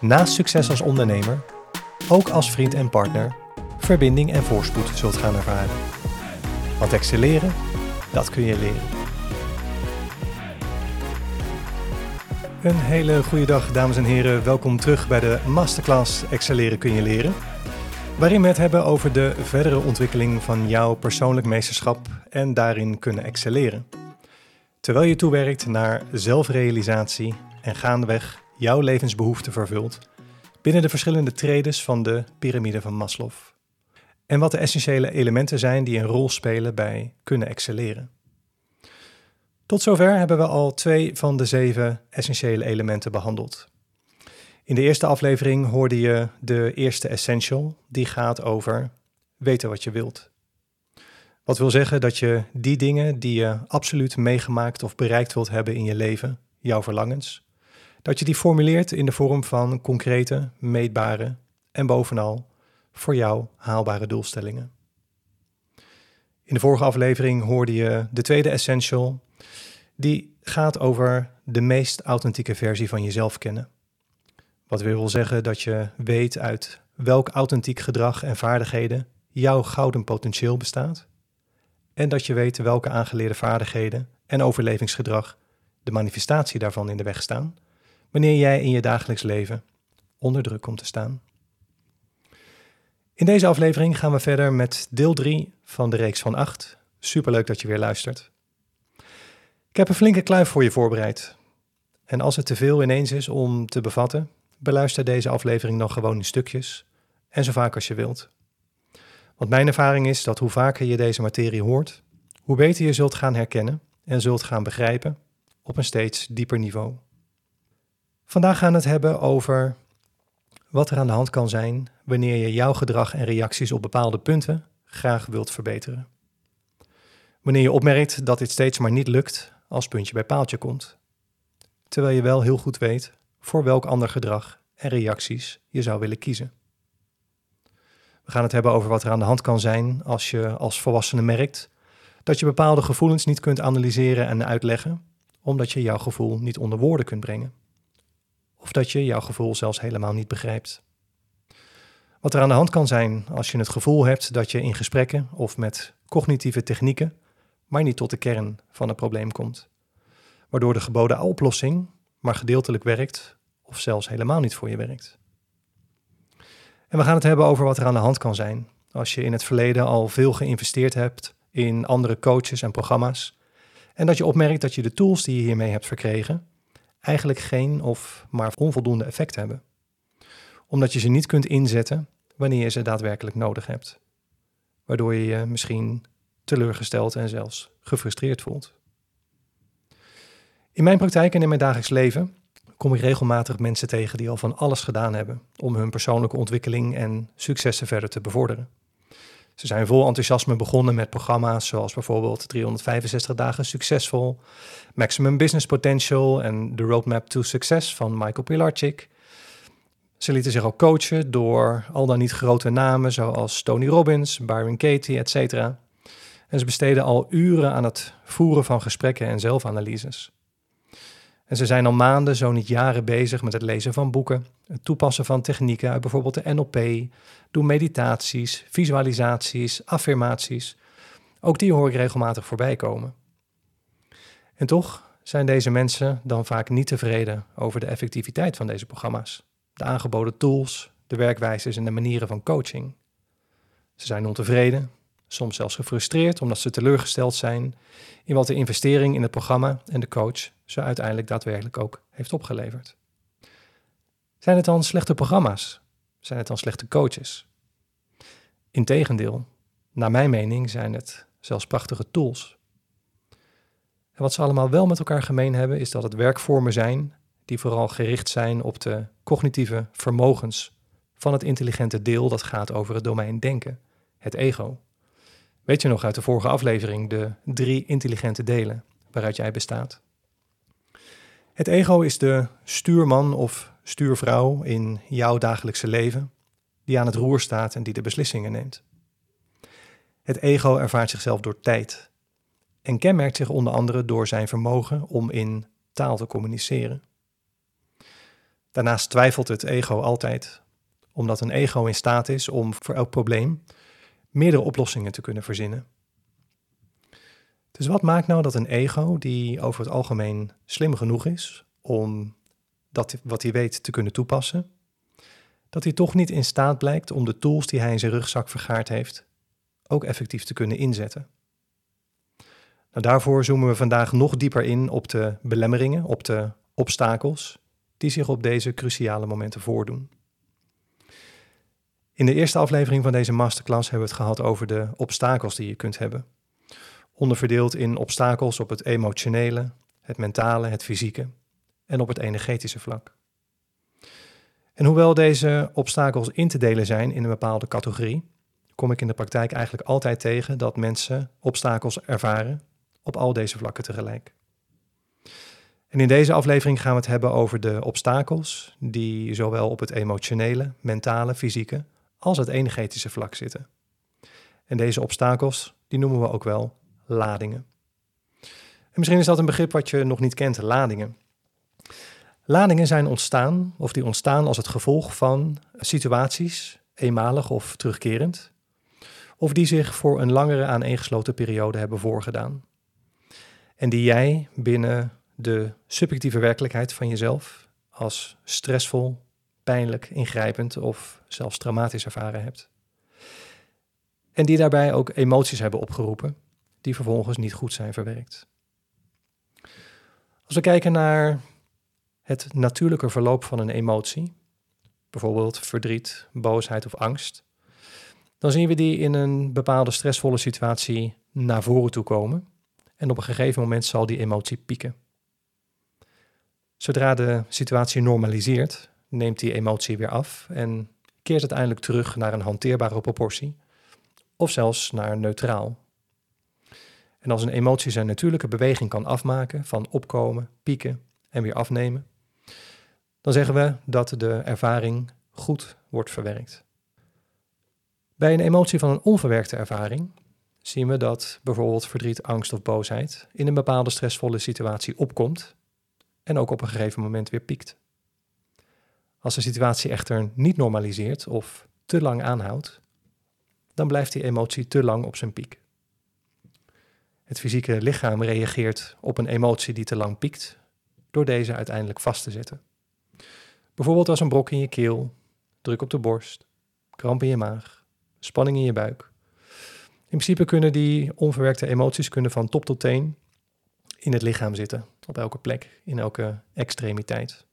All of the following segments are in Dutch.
naast succes als ondernemer ook als vriend en partner verbinding en voorspoed zult gaan ervaren. Want excelleren, dat kun je leren. Een hele goede dag, dames en heren. Welkom terug bij de masterclass Excelleren kun je leren. Waarin we het hebben over de verdere ontwikkeling van jouw persoonlijk meesterschap en daarin kunnen excelleren. Terwijl je toewerkt naar zelfrealisatie en gaandeweg jouw levensbehoeften vervult binnen de verschillende tredes van de piramide van Maslow. En wat de essentiële elementen zijn die een rol spelen bij kunnen excelleren. Tot zover hebben we al twee van de zeven essentiële elementen behandeld. In de eerste aflevering hoorde je de eerste essential, die gaat over weten wat je wilt. Wat wil zeggen dat je die dingen die je absoluut meegemaakt of bereikt wilt hebben in je leven, jouw verlangens, dat je die formuleert in de vorm van concrete, meetbare en bovenal voor jou haalbare doelstellingen. In de vorige aflevering hoorde je de tweede essential, die gaat over de meest authentieke versie van jezelf kennen. Wat wil zeggen dat je weet uit welk authentiek gedrag en vaardigheden jouw gouden potentieel bestaat. En dat je weet welke aangeleerde vaardigheden en overlevingsgedrag de manifestatie daarvan in de weg staan, wanneer jij in je dagelijks leven onder druk komt te staan. In deze aflevering gaan we verder met deel 3 van de reeks van 8. Superleuk dat je weer luistert. Ik heb een flinke kluif voor je voorbereid. En als het te veel ineens is om te bevatten, beluister deze aflevering nog gewoon in stukjes en zo vaak als je wilt. Want mijn ervaring is dat hoe vaker je deze materie hoort, hoe beter je zult gaan herkennen en zult gaan begrijpen op een steeds dieper niveau. Vandaag gaan we het hebben over wat er aan de hand kan zijn wanneer je jouw gedrag en reacties op bepaalde punten graag wilt verbeteren. Wanneer je opmerkt dat dit steeds maar niet lukt als puntje bij paaltje komt, terwijl je wel heel goed weet voor welk ander gedrag en reacties je zou willen kiezen. We gaan het hebben over wat er aan de hand kan zijn als je als volwassene merkt dat je bepaalde gevoelens niet kunt analyseren en uitleggen, omdat je jouw gevoel niet onder woorden kunt brengen. Of dat je jouw gevoel zelfs helemaal niet begrijpt. Wat er aan de hand kan zijn als je het gevoel hebt dat je in gesprekken of met cognitieve technieken maar niet tot de kern van het probleem komt. Waardoor de geboden oplossing maar gedeeltelijk werkt of zelfs helemaal niet voor je werkt. En we gaan het hebben over wat er aan de hand kan zijn als je in het verleden al veel geïnvesteerd hebt in andere coaches en programma's en dat je opmerkt dat je de tools die je hiermee hebt verkregen eigenlijk geen of maar onvoldoende effect hebben. Omdat je ze niet kunt inzetten wanneer je ze daadwerkelijk nodig hebt. Waardoor je je misschien teleurgesteld en zelfs gefrustreerd voelt. In mijn praktijk en in mijn dagelijks leven kom ik regelmatig mensen tegen die al van alles gedaan hebben om hun persoonlijke ontwikkeling en successen verder te bevorderen. Ze zijn vol enthousiasme begonnen met programma's zoals bijvoorbeeld 365 dagen succesvol, Maximum Business Potential en The Roadmap to Success van Michael Pilarczyk. Ze lieten zich ook coachen door al dan niet grote namen zoals Tony Robbins, Byron Katie, etc. En ze besteden al uren aan het voeren van gesprekken en zelfanalyses. En ze zijn al maanden, zo niet jaren bezig met het lezen van boeken, het toepassen van technieken uit bijvoorbeeld de NLP, doen meditaties, visualisaties, affirmaties. Ook die hoor ik regelmatig voorbij komen. En toch zijn deze mensen dan vaak niet tevreden over de effectiviteit van deze programma's, de aangeboden tools, de werkwijzes en de manieren van coaching. Ze zijn ontevreden, soms zelfs gefrustreerd omdat ze teleurgesteld zijn in wat de investering in het programma en de coach ze uiteindelijk daadwerkelijk ook heeft opgeleverd. Zijn het dan slechte programma's? Zijn het dan slechte coaches? Integendeel, naar mijn mening zijn het zelfs prachtige tools. En wat ze allemaal wel met elkaar gemeen hebben, is dat het werkvormen zijn die vooral gericht zijn op de cognitieve vermogens van het intelligente deel dat gaat over het domein denken, het ego. Weet je nog uit de vorige aflevering de drie intelligente delen waaruit jij bestaat? Het ego is de stuurman of stuurvrouw in jouw dagelijkse leven, die aan het roer staat en die de beslissingen neemt. Het ego ervaart zichzelf door tijd en kenmerkt zich onder andere door zijn vermogen om in taal te communiceren. Daarnaast twijfelt het ego altijd, omdat een ego in staat is om voor elk probleem meerdere oplossingen te kunnen verzinnen. Dus wat maakt nou dat een ego, die over het algemeen slim genoeg is om dat wat hij weet te kunnen toepassen, dat hij toch niet in staat blijkt om de tools die hij in zijn rugzak vergaard heeft ook effectief te kunnen inzetten? Nou, daarvoor zoomen we vandaag nog dieper in op de belemmeringen, op de obstakels die zich op deze cruciale momenten voordoen. In de eerste aflevering van deze masterclass hebben we het gehad over de obstakels die je kunt hebben. Onderverdeeld in obstakels op het emotionele, het mentale, het fysieke en op het energetische vlak. En hoewel deze obstakels in te delen zijn in een bepaalde categorie, kom ik in de praktijk eigenlijk altijd tegen dat mensen obstakels ervaren op al deze vlakken tegelijk. En in deze aflevering gaan we het hebben over de obstakels die zowel op het emotionele, mentale, fysieke als het energetische vlak zitten. En deze obstakels, die noemen we ook wel ladingen. En misschien is dat een begrip wat je nog niet kent, ladingen. Ladingen zijn ontstaan, of die ontstaan als het gevolg van situaties, eenmalig of terugkerend, of die zich voor een langere aaneengesloten periode hebben voorgedaan. En die jij binnen de subjectieve werkelijkheid van jezelf als stressvol, pijnlijk, ingrijpend of zelfs traumatisch ervaren hebt. En die daarbij ook emoties hebben opgeroepen, die vervolgens niet goed zijn verwerkt. Als we kijken naar het natuurlijke verloop van een emotie, bijvoorbeeld verdriet, boosheid of angst, dan zien we die in een bepaalde stressvolle situatie naar voren toe komen. En op een gegeven moment zal die emotie pieken. Zodra de situatie normaliseert, neemt die emotie weer af en keert uiteindelijk terug naar een hanteerbare proportie, of zelfs naar neutraal. En als een emotie zijn natuurlijke beweging kan afmaken van opkomen, pieken en weer afnemen, dan zeggen we dat de ervaring goed wordt verwerkt. Bij een emotie van een onverwerkte ervaring zien we dat bijvoorbeeld verdriet, angst of boosheid in een bepaalde stressvolle situatie opkomt en ook op een gegeven moment weer piekt. Als de situatie echter niet normaliseert of te lang aanhoudt, dan blijft die emotie te lang op zijn piek. Het fysieke lichaam reageert op een emotie die te lang piekt door deze uiteindelijk vast te zetten. Bijvoorbeeld als een brok in je keel, druk op de borst, kramp in je maag, spanning in je buik. In principe kunnen die onverwerkte emoties kunnen van top tot teen in het lichaam zitten, op elke plek, in elke extremiteit.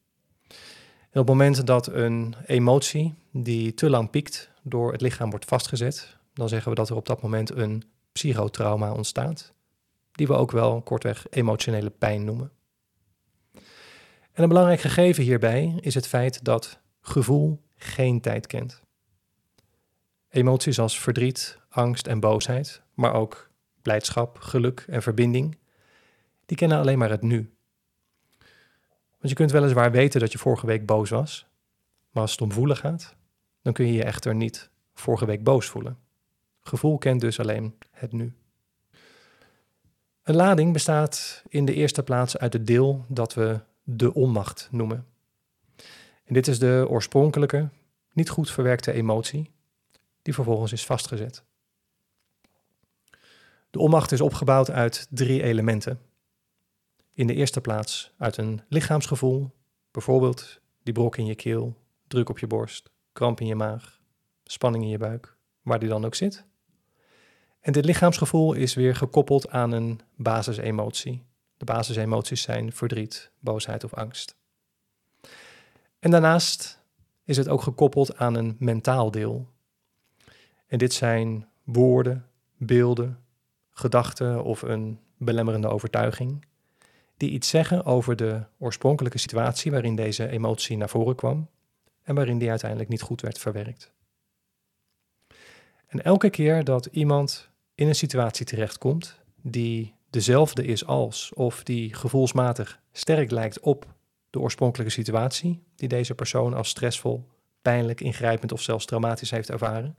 En op het moment dat een emotie die te lang piekt door het lichaam wordt vastgezet, dan zeggen we dat er op dat moment een psychotrauma ontstaat, die we ook wel kortweg emotionele pijn noemen. En een belangrijk gegeven hierbij is het feit dat gevoel geen tijd kent. Emoties als verdriet, angst en boosheid, maar ook blijdschap, geluk en verbinding, die kennen alleen maar het nu. Want je kunt weliswaar weten dat je vorige week boos was, maar als het om voelen gaat, dan kun je je echter niet vorige week boos voelen. Gevoel kent dus alleen het nu. Een lading bestaat in de eerste plaats uit het deel dat we de onmacht noemen. En dit is de oorspronkelijke, niet goed verwerkte emotie, die vervolgens is vastgezet. De onmacht is opgebouwd uit drie elementen. In de eerste plaats uit een lichaamsgevoel, bijvoorbeeld die brok in je keel, druk op je borst, kramp in je maag, spanning in je buik, waar die dan ook zit. En dit lichaamsgevoel is weer gekoppeld aan een basisemotie. De basisemoties zijn verdriet, boosheid of angst. En daarnaast is het ook gekoppeld aan een mentaal deel. En dit zijn woorden, beelden, gedachten of een belemmerende overtuiging die iets zeggen over de oorspronkelijke situatie waarin deze emotie naar voren kwam en waarin die uiteindelijk niet goed werd verwerkt. En elke keer dat iemand in een situatie terechtkomt die dezelfde is als of die gevoelsmatig sterk lijkt op de oorspronkelijke situatie die deze persoon als stressvol, pijnlijk, ingrijpend of zelfs traumatisch heeft ervaren,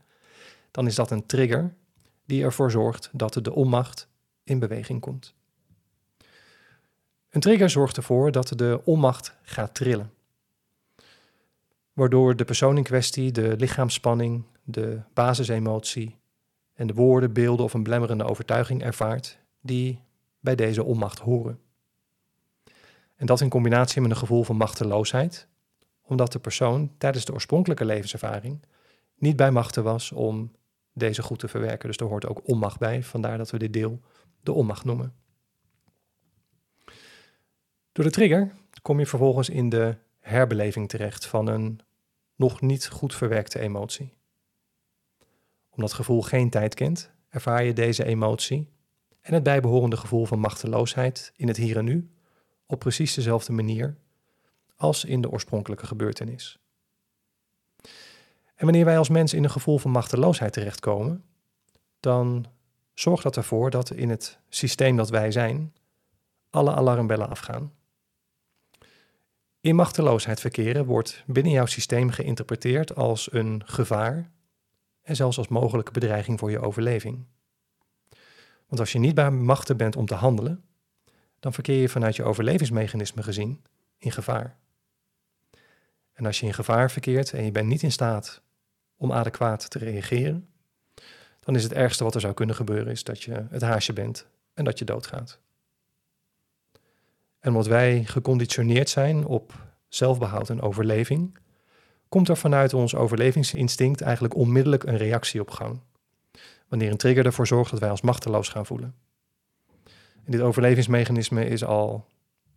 dan is dat een trigger die ervoor zorgt dat de onmacht in beweging komt. Een trigger zorgt ervoor dat de onmacht gaat trillen, waardoor de persoon in kwestie de lichaamsspanning, de basisemotie en de woorden, beelden of een belemmerende overtuiging ervaart die bij deze onmacht horen. En dat in combinatie met een gevoel van machteloosheid, omdat de persoon tijdens de oorspronkelijke levenservaring niet bij machten was om deze goed te verwerken. Dus er hoort ook onmacht bij, vandaar dat we dit deel de onmacht noemen. Door de trigger kom je vervolgens in de herbeleving terecht van een nog niet goed verwerkte emotie. Omdat gevoel geen tijd kent, ervaar je deze emotie en het bijbehorende gevoel van machteloosheid in het hier en nu op precies dezelfde manier als in de oorspronkelijke gebeurtenis. En wanneer wij als mens in een gevoel van machteloosheid terechtkomen, dan zorgt dat ervoor dat in het systeem dat wij zijn alle alarmbellen afgaan. In machteloosheid verkeren wordt binnen jouw systeem geïnterpreteerd als een gevaar en zelfs als mogelijke bedreiging voor je overleving. Want als je niet bij machten bent om te handelen, dan verkeer je vanuit je overlevingsmechanisme gezien in gevaar. En als je in gevaar verkeert en je bent niet in staat om adequaat te reageren, dan is het ergste wat er zou kunnen gebeuren is dat je het haasje bent en dat je doodgaat. En omdat wij geconditioneerd zijn op zelfbehoud en overleving, komt er vanuit ons overlevingsinstinct eigenlijk onmiddellijk een reactie op gang. Wanneer een trigger ervoor zorgt dat wij ons machteloos gaan voelen. En dit overlevingsmechanisme is al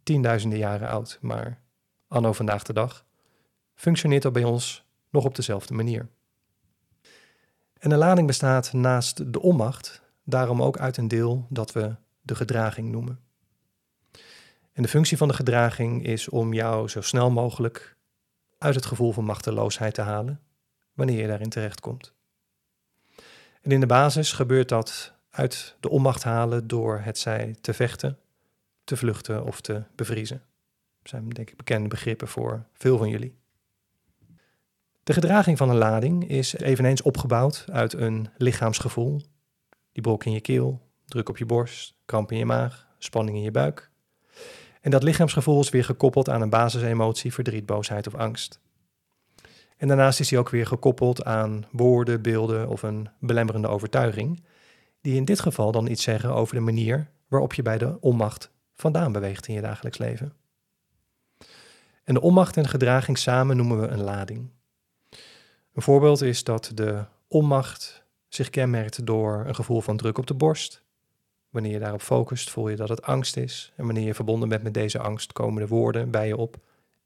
tienduizenden jaren oud, maar anno vandaag de dag functioneert dat bij ons nog op dezelfde manier. En de lading bestaat naast de onmacht daarom ook uit een deel dat we de gedraging noemen. En de functie van de gedraging is om jou zo snel mogelijk uit het gevoel van machteloosheid te halen wanneer je daarin terechtkomt. En in de basis gebeurt dat uit de onmacht halen door het zij te vechten, te vluchten of te bevriezen. Dat zijn denk ik bekende begrippen voor veel van jullie. De gedraging van een lading is eveneens opgebouwd uit een lichaamsgevoel. Die brok in je keel, druk op je borst, kramp in je maag, spanning in je buik. En dat lichaamsgevoel is weer gekoppeld aan een basisemotie, verdriet, boosheid of angst. En daarnaast is hij ook weer gekoppeld aan woorden, beelden of een belemmerende overtuiging, die in dit geval dan iets zeggen over de manier waarop je bij de onmacht vandaan beweegt in je dagelijks leven. En de onmacht en gedraging samen noemen we een lading. Een voorbeeld is dat de onmacht zich kenmerkt door een gevoel van druk op de borst. Wanneer je daarop focust, voel je dat het angst is. En wanneer je verbonden bent met deze angst, komen de woorden bij je op: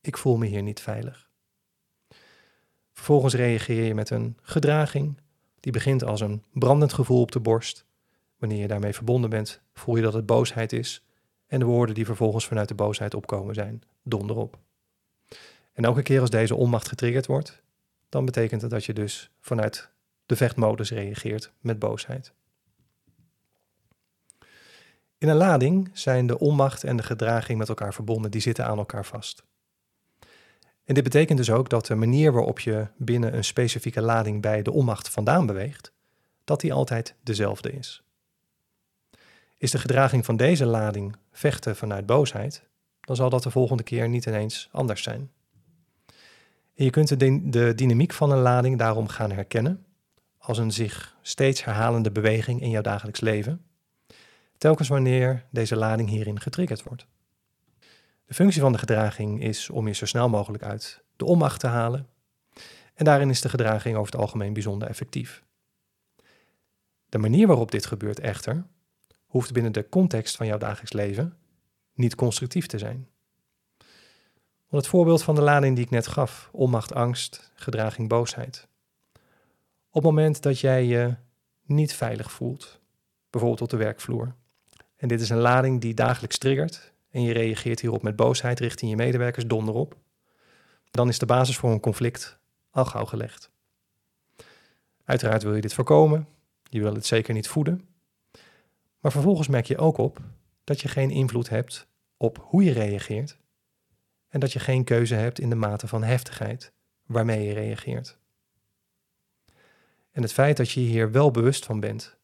Ik voel me hier niet veilig. Vervolgens reageer je met een gedraging, die begint als een brandend gevoel op de borst. Wanneer je daarmee verbonden bent, voel je dat het boosheid is. En de woorden die vervolgens vanuit de boosheid opkomen zijn: donderop. En elke keer als deze onmacht getriggerd wordt, dan betekent het dat je dus vanuit de vechtmodus reageert met boosheid. In een lading zijn de onmacht en de gedraging met elkaar verbonden, die zitten aan elkaar vast. En dit betekent dus ook dat de manier waarop je binnen een specifieke lading bij de onmacht vandaan beweegt, dat die altijd dezelfde is. Is de gedraging van deze lading vechten vanuit boosheid, dan zal dat de volgende keer niet ineens anders zijn. En je kunt de, de dynamiek van een lading daarom gaan herkennen als een zich steeds herhalende beweging in jouw dagelijks leven, telkens wanneer deze lading hierin getriggerd wordt. De functie van de gedraging is om je zo snel mogelijk uit de onmacht te halen, en daarin is de gedraging over het algemeen bijzonder effectief. De manier waarop dit gebeurt echter hoeft binnen de context van jouw dagelijks leven niet constructief te zijn het voorbeeld van de lading die ik net gaf, onmacht, angst, gedraging, boosheid. Op het moment dat jij je niet veilig voelt, bijvoorbeeld op de werkvloer, en dit is een lading die dagelijks triggert en je reageert hierop met boosheid richting je medewerkers donderop, dan is de basis voor een conflict al gauw gelegd. Uiteraard wil je dit voorkomen, je wil het zeker niet voeden, maar vervolgens merk je ook op dat je geen invloed hebt op hoe je reageert en dat je geen keuze hebt in de mate van heftigheid waarmee je reageert. En het feit dat je hier wel bewust van bent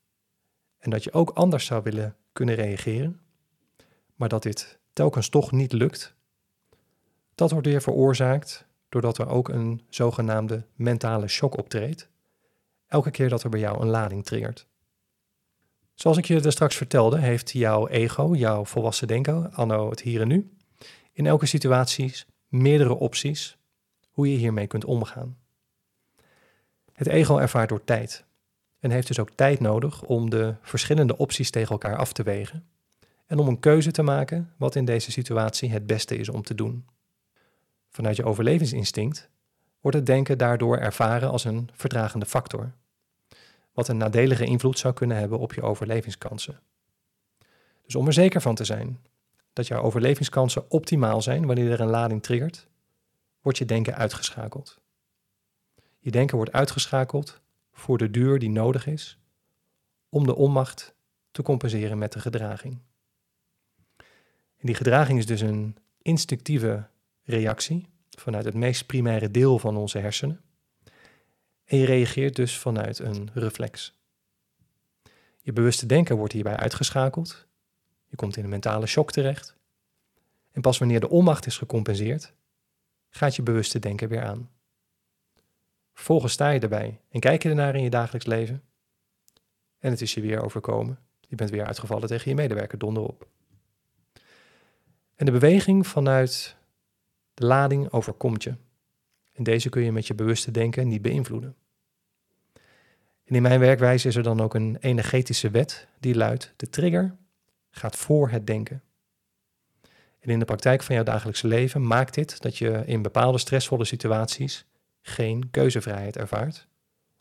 en dat je ook anders zou willen kunnen reageren, maar dat dit telkens toch niet lukt, dat wordt weer veroorzaakt doordat er ook een zogenaamde mentale shock optreedt, elke keer dat er bij jou een lading triggert. Zoals ik je er straks vertelde, heeft jouw ego, jouw volwassen denken, anno het hier en nu, in elke situatie meerdere opties hoe je hiermee kunt omgaan. Het ego ervaart door tijd en heeft dus ook tijd nodig om de verschillende opties tegen elkaar af te wegen en om een keuze te maken wat in deze situatie het beste is om te doen. Vanuit je overlevingsinstinct wordt het denken daardoor ervaren als een verdragende factor, wat een nadelige invloed zou kunnen hebben op je overlevingskansen. Dus om er zeker van te zijn dat jouw overlevingskansen optimaal zijn wanneer er een lading triggert, wordt je denken uitgeschakeld. Je denken wordt uitgeschakeld voor de duur die nodig is om de onmacht te compenseren met de gedraging. Die gedraging is dus een instinctieve reactie vanuit het meest primaire deel van onze hersenen. En je reageert dus vanuit een reflex. Je bewuste denken wordt hierbij uitgeschakeld. Je komt in een mentale shock terecht. En pas wanneer de onmacht is gecompenseerd, gaat je bewuste denken weer aan. Vervolgens sta je erbij en kijk je ernaar in je dagelijks leven. En het is je weer overkomen. Je bent weer uitgevallen tegen je medewerker, donderop. En de beweging vanuit de lading overkomt je. En deze kun je met je bewuste denken niet beïnvloeden. En in mijn werkwijze is er dan ook een energetische wet die luidt: de trigger gaat voor het denken. En in de praktijk van jouw dagelijkse leven maakt dit dat je in bepaalde stressvolle situaties geen keuzevrijheid ervaart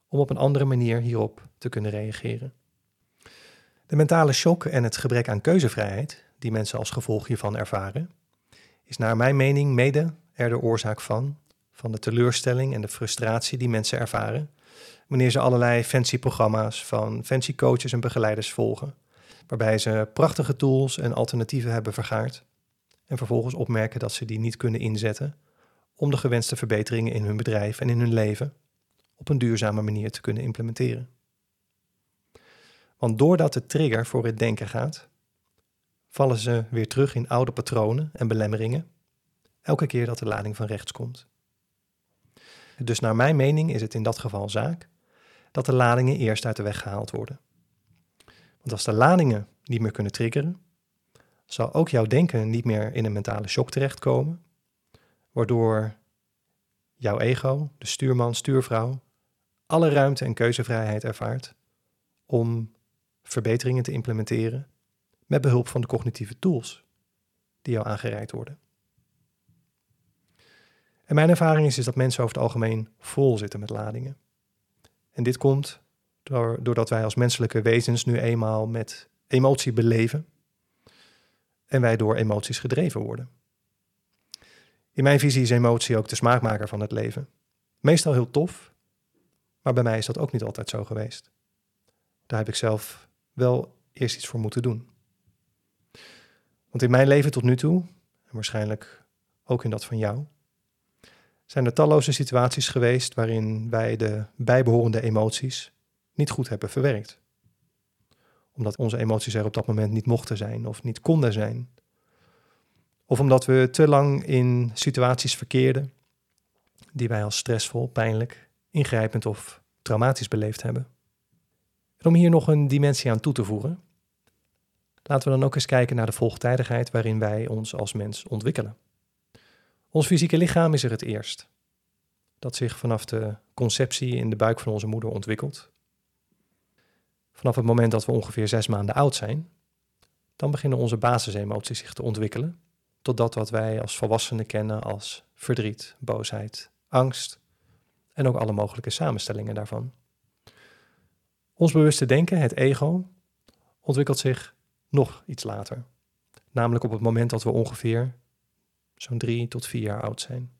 om op een andere manier hierop te kunnen reageren. De mentale shock en het gebrek aan keuzevrijheid die mensen als gevolg hiervan ervaren, is naar mijn mening mede er de oorzaak van, van de teleurstelling en de frustratie die mensen ervaren wanneer ze allerlei fancy programma's van fancy coaches en begeleiders volgen, waarbij ze prachtige tools en alternatieven hebben vergaard en vervolgens opmerken dat ze die niet kunnen inzetten om de gewenste verbeteringen in hun bedrijf en in hun leven op een duurzame manier te kunnen implementeren. Want doordat de trigger voor het denken gaat, vallen ze weer terug in oude patronen en belemmeringen, elke keer dat de lading van rechts komt. Dus naar mijn mening is het in dat geval zaak dat de ladingen eerst uit de weg gehaald worden. Want als de ladingen niet meer kunnen triggeren, zal ook jouw denken niet meer in een mentale shock terechtkomen, waardoor jouw ego, de stuurman, stuurvrouw, alle ruimte en keuzevrijheid ervaart om verbeteringen te implementeren met behulp van de cognitieve tools die jou aangereikt worden. En mijn ervaring is, is dat mensen over het algemeen vol zitten met ladingen. En dit komt doordat wij als menselijke wezens nu eenmaal met emotie beleven en wij door emoties gedreven worden. In mijn visie is emotie ook de smaakmaker van het leven. Meestal heel tof, maar bij mij is dat ook niet altijd zo geweest. Daar heb ik zelf wel eerst iets voor moeten doen. Want in mijn leven tot nu toe, en waarschijnlijk ook in dat van jou, zijn er talloze situaties geweest waarin wij de bijbehorende emoties niet goed hebben verwerkt. Omdat onze emoties er op dat moment niet mochten zijn of niet konden zijn. Of omdat we te lang in situaties verkeerden die wij als stressvol, pijnlijk, ingrijpend of traumatisch beleefd hebben. En om hier nog een dimensie aan toe te voegen, laten we dan ook eens kijken naar de volgtijdigheid waarin wij ons als mens ontwikkelen. Ons fysieke lichaam is er het eerst, dat zich vanaf de conceptie in de buik van onze moeder ontwikkelt. Vanaf het moment dat we ongeveer zes maanden oud zijn, dan beginnen onze basisemoties zich te ontwikkelen tot dat wat wij als volwassenen kennen als verdriet, boosheid, angst en ook alle mogelijke samenstellingen daarvan. Ons bewuste denken, het ego, ontwikkelt zich nog iets later, namelijk op het moment dat we ongeveer zo'n drie tot vier jaar oud zijn.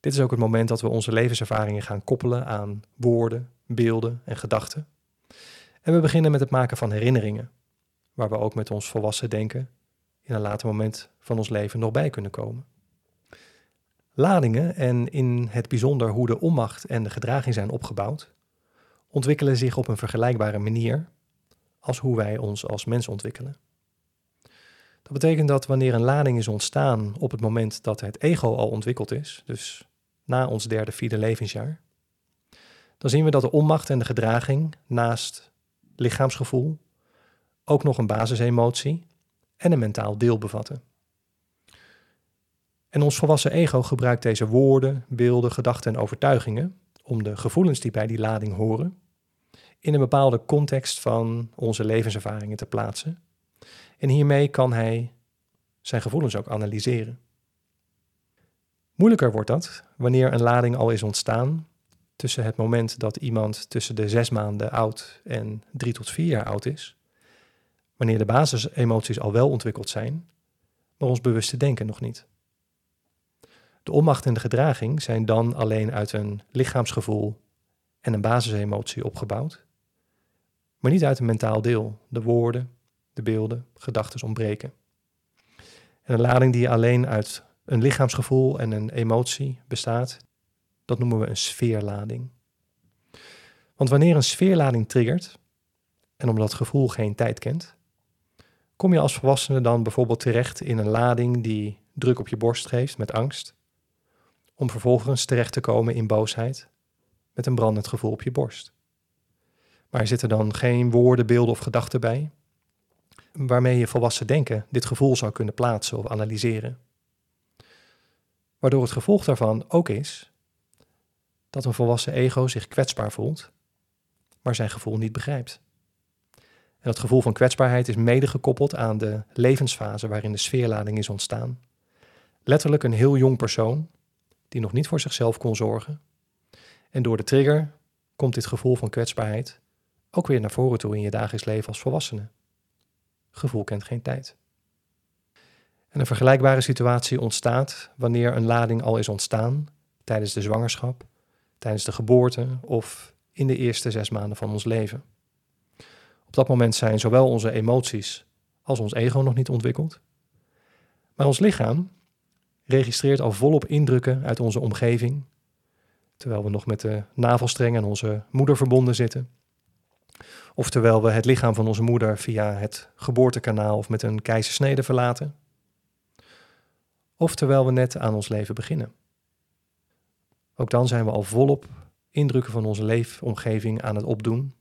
Dit is ook het moment dat we onze levenservaringen gaan koppelen aan woorden, beelden en gedachten. En we beginnen met het maken van herinneringen, waar we ook met ons volwassen denken in een later moment van ons leven nog bij kunnen komen. Ladingen en in het bijzonder hoe de onmacht en de gedraging zijn opgebouwd, ontwikkelen zich op een vergelijkbare manier als hoe wij ons als mens ontwikkelen. Dat betekent dat wanneer een lading is ontstaan op het moment dat het ego al ontwikkeld is, dus na ons derde, vierde levensjaar, dan zien we dat de onmacht en de gedraging naast lichaamsgevoel ook nog een basisemotie en een mentaal deel bevatten. En ons volwassen ego gebruikt deze woorden, beelden, gedachten en overtuigingen om de gevoelens die bij die lading horen in een bepaalde context van onze levenservaringen te plaatsen. En hiermee kan hij zijn gevoelens ook analyseren. Moeilijker wordt dat wanneer een lading al is ontstaan tussen het moment dat iemand tussen de zes maanden oud en drie tot vier jaar oud is, wanneer de basisemoties al wel ontwikkeld zijn, maar ons bewuste denken nog niet. De onmacht en de gedraging zijn dan alleen uit een lichaamsgevoel en een basisemotie opgebouwd, maar niet uit een mentaal deel. De woorden, de beelden, gedachten ontbreken. En een lading die alleen uit een lichaamsgevoel en een emotie bestaat, dat noemen we een sfeerlading. Want wanneer een sfeerlading triggert, en omdat gevoel geen tijd kent, kom je als volwassene dan bijvoorbeeld terecht in een lading die druk op je borst geeft met angst, om vervolgens terecht te komen in boosheid met een brandend gevoel op je borst. Maar zitten dan geen woorden, beelden of gedachten bij, waarmee je volwassen denken dit gevoel zou kunnen plaatsen of analyseren. Waardoor het gevolg daarvan ook is dat een volwassen ego zich kwetsbaar voelt, maar zijn gevoel niet begrijpt. En dat gevoel van kwetsbaarheid is mede gekoppeld aan de levensfase waarin de sfeerlading is ontstaan. Letterlijk een heel jong persoon die nog niet voor zichzelf kon zorgen. En door de trigger komt dit gevoel van kwetsbaarheid ook weer naar voren toe in je dagelijks leven als volwassene. Gevoel kent geen tijd. En een vergelijkbare situatie ontstaat wanneer een lading al is ontstaan tijdens de zwangerschap, tijdens de geboorte of in de eerste zes maanden van ons leven. Op dat moment zijn zowel onze emoties als ons ego nog niet ontwikkeld. Maar ons lichaam registreert al volop indrukken uit onze omgeving, terwijl we nog met de navelstreng aan onze moeder verbonden zitten. Of terwijl we het lichaam van onze moeder via het geboortekanaal of met een keizersnede verlaten. Of terwijl we net aan ons leven beginnen. Ook dan zijn we al volop indrukken van onze leefomgeving aan het opdoen,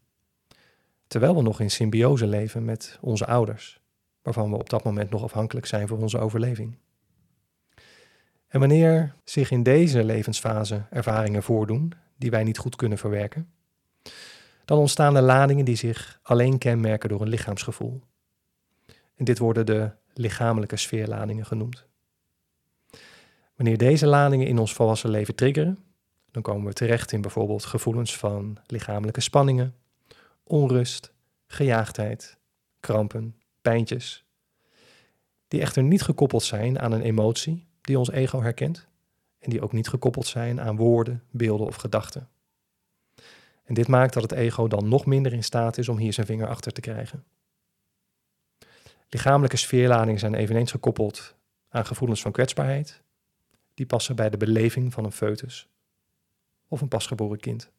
terwijl we nog in symbiose leven met onze ouders, waarvan we op dat moment nog afhankelijk zijn voor onze overleving. En wanneer zich in deze levensfase ervaringen voordoen die wij niet goed kunnen verwerken, dan ontstaan er ladingen die zich alleen kenmerken door een lichaamsgevoel. En dit worden de lichamelijke sfeerladingen genoemd. Wanneer deze ladingen in ons volwassen leven triggeren, dan komen we terecht in bijvoorbeeld gevoelens van lichamelijke spanningen, onrust, gejaagdheid, krampen, pijntjes, die echter niet gekoppeld zijn aan een emotie die ons ego herkent en die ook niet gekoppeld zijn aan woorden, beelden of gedachten. En dit maakt dat het ego dan nog minder in staat is om hier zijn vinger achter te krijgen. Lichamelijke sfeerladingen zijn eveneens gekoppeld aan gevoelens van kwetsbaarheid. Die passen bij de beleving van een foetus of een pasgeboren kind.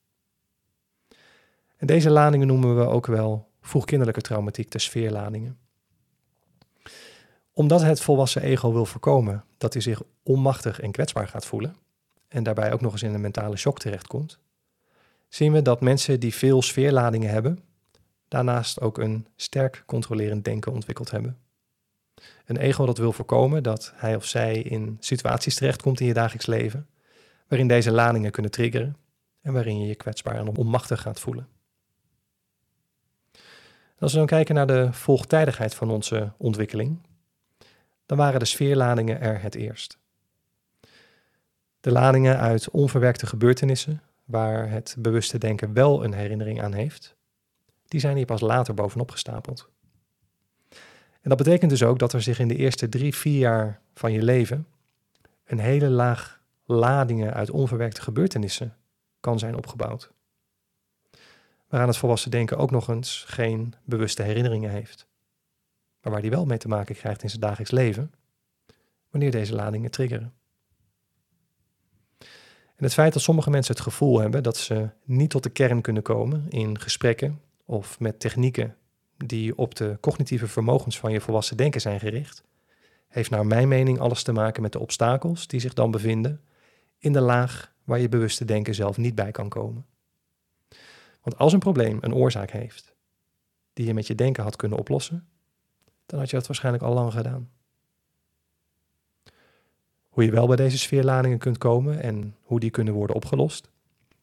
Deze ladingen noemen we ook wel vroegkinderlijke traumatiek, de sfeerladingen. Omdat het volwassen ego wil voorkomen dat hij zich onmachtig en kwetsbaar gaat voelen, en daarbij ook nog eens in een mentale shock terechtkomt, zien we dat mensen die veel sfeerladingen hebben, daarnaast ook een sterk controlerend denken ontwikkeld hebben. Een ego dat wil voorkomen dat hij of zij in situaties terechtkomt in je dagelijks leven, waarin deze ladingen kunnen triggeren en waarin je je kwetsbaar en onmachtig gaat voelen. Als we dan kijken naar de volgtijdigheid van onze ontwikkeling, dan waren de sfeerladingen er het eerst. De ladingen uit onverwerkte gebeurtenissen, waar het bewuste denken wel een herinnering aan heeft, die zijn hier pas later bovenop gestapeld. En dat betekent dus ook dat er zich in de eerste drie, vier jaar van je leven een hele laag ladingen uit onverwerkte gebeurtenissen kan zijn opgebouwd. Waaraan het volwassen denken ook nog eens geen bewuste herinneringen heeft. Maar waar die wel mee te maken krijgt in zijn dagelijks leven, wanneer deze ladingen triggeren. En het feit dat sommige mensen het gevoel hebben dat ze niet tot de kern kunnen komen in gesprekken of met technieken die op de cognitieve vermogens van je volwassen denken zijn gericht, heeft naar mijn mening alles te maken met de obstakels die zich dan bevinden in de laag waar je bewuste denken zelf niet bij kan komen. Want als een probleem een oorzaak heeft die je met je denken had kunnen oplossen, dan had je dat waarschijnlijk al lang gedaan. Hoe je wel bij deze sfeerladingen kunt komen en hoe die kunnen worden opgelost,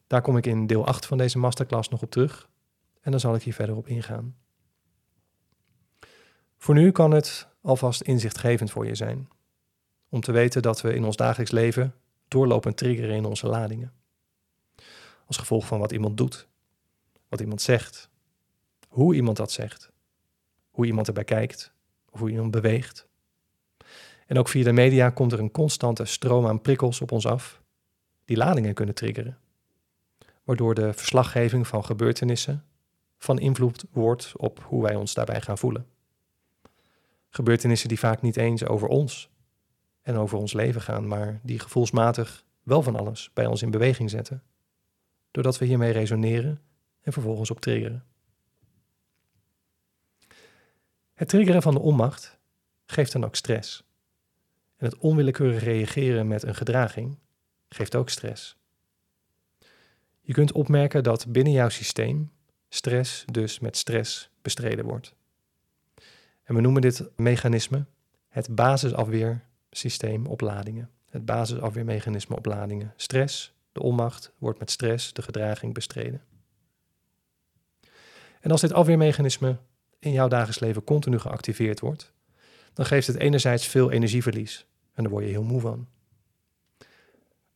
daar kom ik in deel 8 van deze masterclass nog op terug en dan zal ik hier verder op ingaan. Voor nu kan het alvast inzichtgevend voor je zijn. Om te weten dat we in ons dagelijks leven doorlopend triggeren in onze ladingen. Als gevolg van wat iemand doet, wat iemand zegt, hoe iemand dat zegt, hoe iemand erbij kijkt hoe iemand beweegt. En ook via de media komt er een constante stroom aan prikkels op ons af, die ladingen kunnen triggeren, waardoor de verslaggeving van gebeurtenissen van invloed wordt op hoe wij ons daarbij gaan voelen. Gebeurtenissen die vaak niet eens over ons en over ons leven gaan, maar die gevoelsmatig wel van alles bij ons in beweging zetten, doordat we hiermee resoneren en vervolgens op triggeren. Het triggeren van de onmacht geeft dan ook stress. En het onwillekeurig reageren met een gedraging geeft ook stress. Je kunt opmerken dat binnen jouw systeem stress dus met stress bestreden wordt. En we noemen dit mechanisme het basisafweersysteem op ladingen. Het basisafweermechanisme op ladingen. Stress, de onmacht, wordt met stress, de gedraging, bestreden. En als dit afweermechanisme in jouw dagelijks leven continu geactiveerd wordt, dan geeft het enerzijds veel energieverlies en daar word je heel moe van.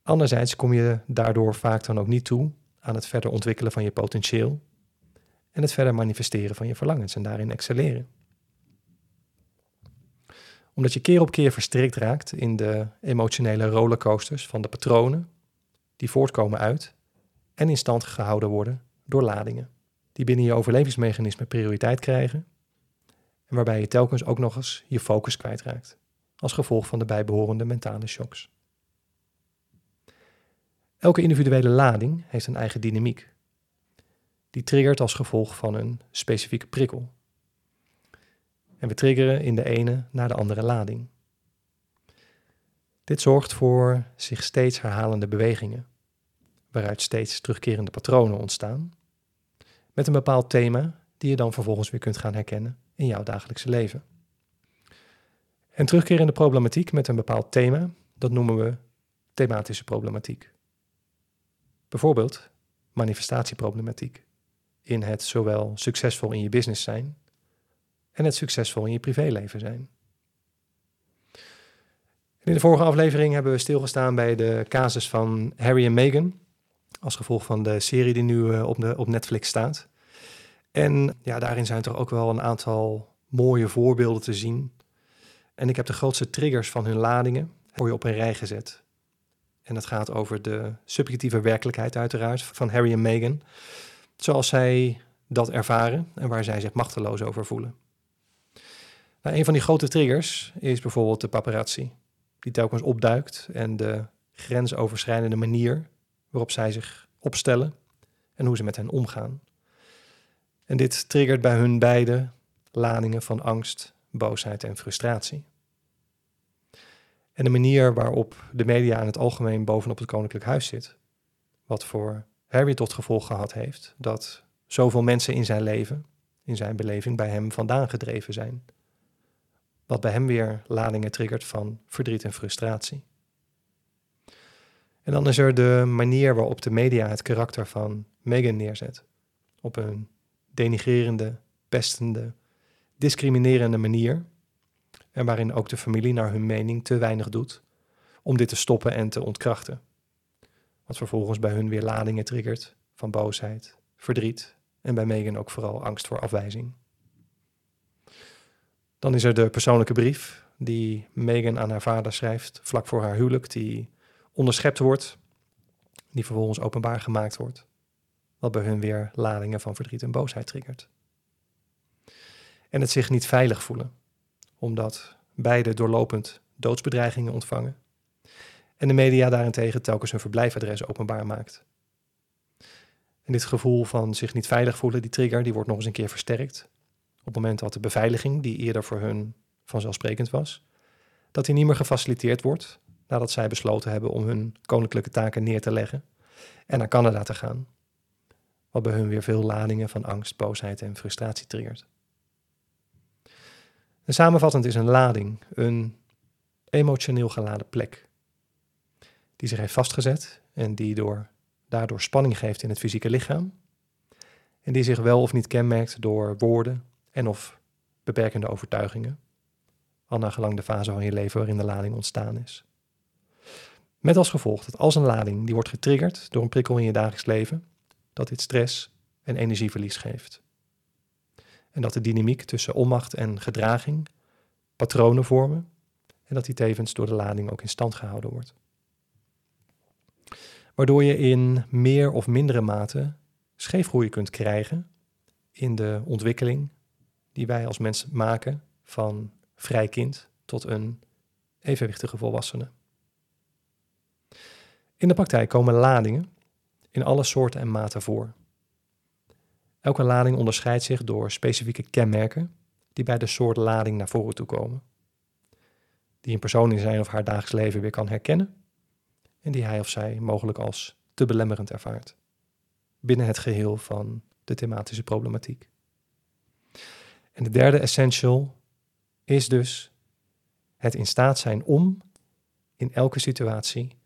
Anderzijds kom je daardoor vaak dan ook niet toe aan het verder ontwikkelen van je potentieel en het verder manifesteren van je verlangens en daarin excelleren omdat je keer op keer verstrikt raakt in de emotionele rollercoasters van de patronen die voortkomen uit en in stand gehouden worden door ladingen, die binnen je overlevingsmechanisme prioriteit krijgen en waarbij je telkens ook nog eens je focus kwijtraakt, als gevolg van de bijbehorende mentale shocks. Elke individuele lading heeft een eigen dynamiek. Die triggert als gevolg van een specifieke prikkel. En we triggeren in de ene naar de andere lading. Dit zorgt voor zich steeds herhalende bewegingen, waaruit steeds terugkerende patronen ontstaan, met een bepaald thema die je dan vervolgens weer kunt gaan herkennen in jouw dagelijkse leven. En terugkerende problematiek met een bepaald thema, dat noemen we thematische problematiek. Bijvoorbeeld manifestatieproblematiek, in het zowel succesvol in je business zijn en het succesvol in je privéleven zijn. In de vorige aflevering hebben we stilgestaan bij de casus van Harry en Meghan, als gevolg van de serie die nu eh, op, de, op Netflix staat. En ja, daarin zijn er ook wel een aantal mooie voorbeelden te zien. En ik heb de grootste triggers van hun ladingen voor je op een rij gezet. En het gaat over de subjectieve werkelijkheid uiteraard van Harry en Meghan. Zoals zij dat ervaren en waar zij zich machteloos over voelen. Nou, een van die grote triggers is bijvoorbeeld de paparazzi, die telkens opduikt en de grensoverschrijdende manier waarop zij zich opstellen en hoe ze met hen omgaan. En dit triggert bij hun beide ladingen van angst, boosheid en frustratie. En de manier waarop de media in het algemeen bovenop het koninklijk huis zit, wat voor Harry tot gevolg gehad heeft dat zoveel mensen in zijn leven, in zijn beleving, bij hem vandaan gedreven zijn wat bij hem weer ladingen triggert van verdriet en frustratie. En dan is er de manier waarop de media het karakter van Meghan neerzet. Op een denigrerende, pestende, discriminerende manier. En waarin ook de familie naar hun mening te weinig doet om dit te stoppen en te ontkrachten. Wat vervolgens bij hun weer ladingen triggert van boosheid, verdriet en bij Meghan ook vooral angst voor afwijzing. Dan is er de persoonlijke brief die Meghan aan haar vader schrijft vlak voor haar huwelijk, die onderschept wordt, die vervolgens openbaar gemaakt wordt, wat bij hun weer ladingen van verdriet en boosheid triggert. En het zich niet veilig voelen, omdat beide doorlopend doodsbedreigingen ontvangen en de media daarentegen telkens hun verblijfadres openbaar maakt. En dit gevoel van zich niet veilig voelen, die trigger, die wordt nog eens een keer versterkt. Op het moment dat de beveiliging, die eerder voor hun vanzelfsprekend was, dat die niet meer gefaciliteerd wordt nadat zij besloten hebben om hun koninklijke taken neer te leggen en naar Canada te gaan. Wat bij hun weer veel ladingen van angst, boosheid en frustratie triggert. En samenvattend is een lading een emotioneel geladen plek die zich heeft vastgezet en die door, daardoor spanning geeft in het fysieke lichaam en die zich wel of niet kenmerkt door woorden en of beperkende overtuigingen, al naar gelang de fase van je leven waarin de lading ontstaan is. Met als gevolg dat als een lading die wordt getriggerd door een prikkel in je dagelijks leven, dat dit stress en energieverlies geeft. En dat de dynamiek tussen onmacht en gedraging patronen vormen en dat die tevens door de lading ook in stand gehouden wordt. Waardoor je in meer of mindere mate scheefgroei kunt krijgen in de ontwikkeling die wij als mens maken van vrij kind tot een evenwichtige volwassene. In de praktijk komen ladingen in alle soorten en maten voor. Elke lading onderscheidt zich door specifieke kenmerken die bij de soort lading naar voren toe komen. Die een persoon in zijn of haar dagelijks leven weer kan herkennen en die hij of zij mogelijk als te belemmerend ervaart binnen het geheel van de thematische problematiek. En de derde essential is dus het in staat zijn om in elke situatie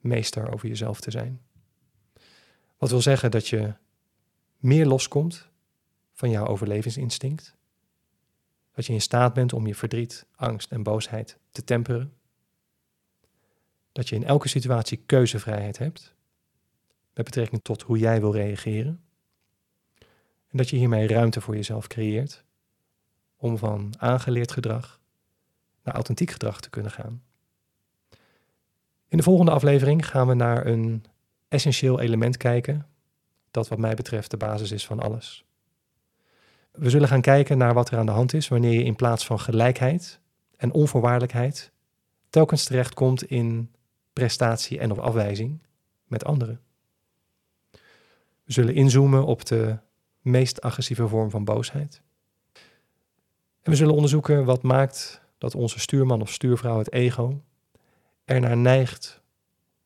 meester over jezelf te zijn. Wat wil zeggen dat je meer loskomt van jouw overlevingsinstinct. Dat je in staat bent om je verdriet, angst en boosheid te temperen. Dat je in elke situatie keuzevrijheid hebt met betrekking tot hoe jij wil reageren. En dat je hiermee ruimte voor jezelf creëert om van aangeleerd gedrag naar authentiek gedrag te kunnen gaan. In de volgende aflevering gaan we naar een essentieel element kijken, dat wat mij betreft de basis is van alles. We zullen gaan kijken naar wat er aan de hand is wanneer je in plaats van gelijkheid en onvoorwaardelijkheid telkens terechtkomt in prestatie en of afwijzing met anderen. We zullen inzoomen op de meest agressieve vorm van boosheid. En we zullen onderzoeken wat maakt dat onze stuurman of stuurvrouw, het ego, ernaar neigt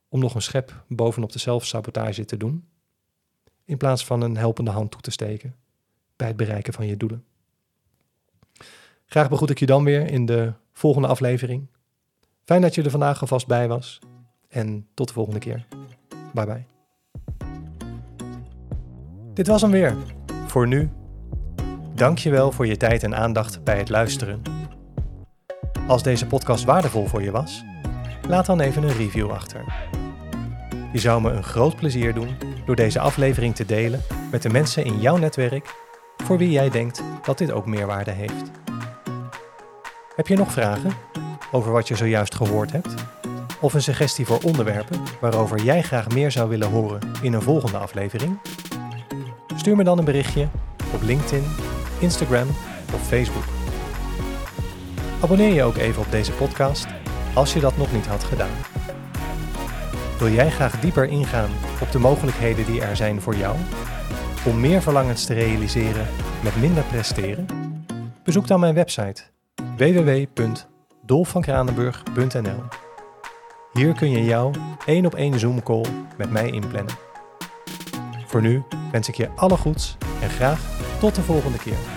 om nog een schep bovenop de zelfsabotage te doen, in plaats van een helpende hand toe te steken bij het bereiken van je doelen. Graag begroet ik je dan weer in de volgende aflevering. Fijn dat je er vandaag alvast bij was en tot de volgende keer. Bye bye. Dit was hem weer. Voor nu. Dankjewel voor je tijd en aandacht bij het luisteren. Als deze podcast waardevol voor je was, laat dan even een review achter. Je zou me een groot plezier doen door deze aflevering te delen met de mensen in jouw netwerk voor wie jij denkt dat dit ook meerwaarde heeft. Heb je nog vragen over wat je zojuist gehoord hebt? Of een suggestie voor onderwerpen waarover jij graag meer zou willen horen in een volgende aflevering? Stuur me dan een berichtje op LinkedIn, Instagram of Facebook. Abonneer je ook even op deze podcast als je dat nog niet had gedaan. Wil jij graag dieper ingaan op de mogelijkheden die er zijn voor jou om meer verlangens te realiseren met minder presteren? Bezoek dan mijn website www.dolfvankranenburg.nl. Hier kun je jouw één op één Zoom call met mij inplannen. Voor nu wens ik je alle goeds en graag tot de volgende keer.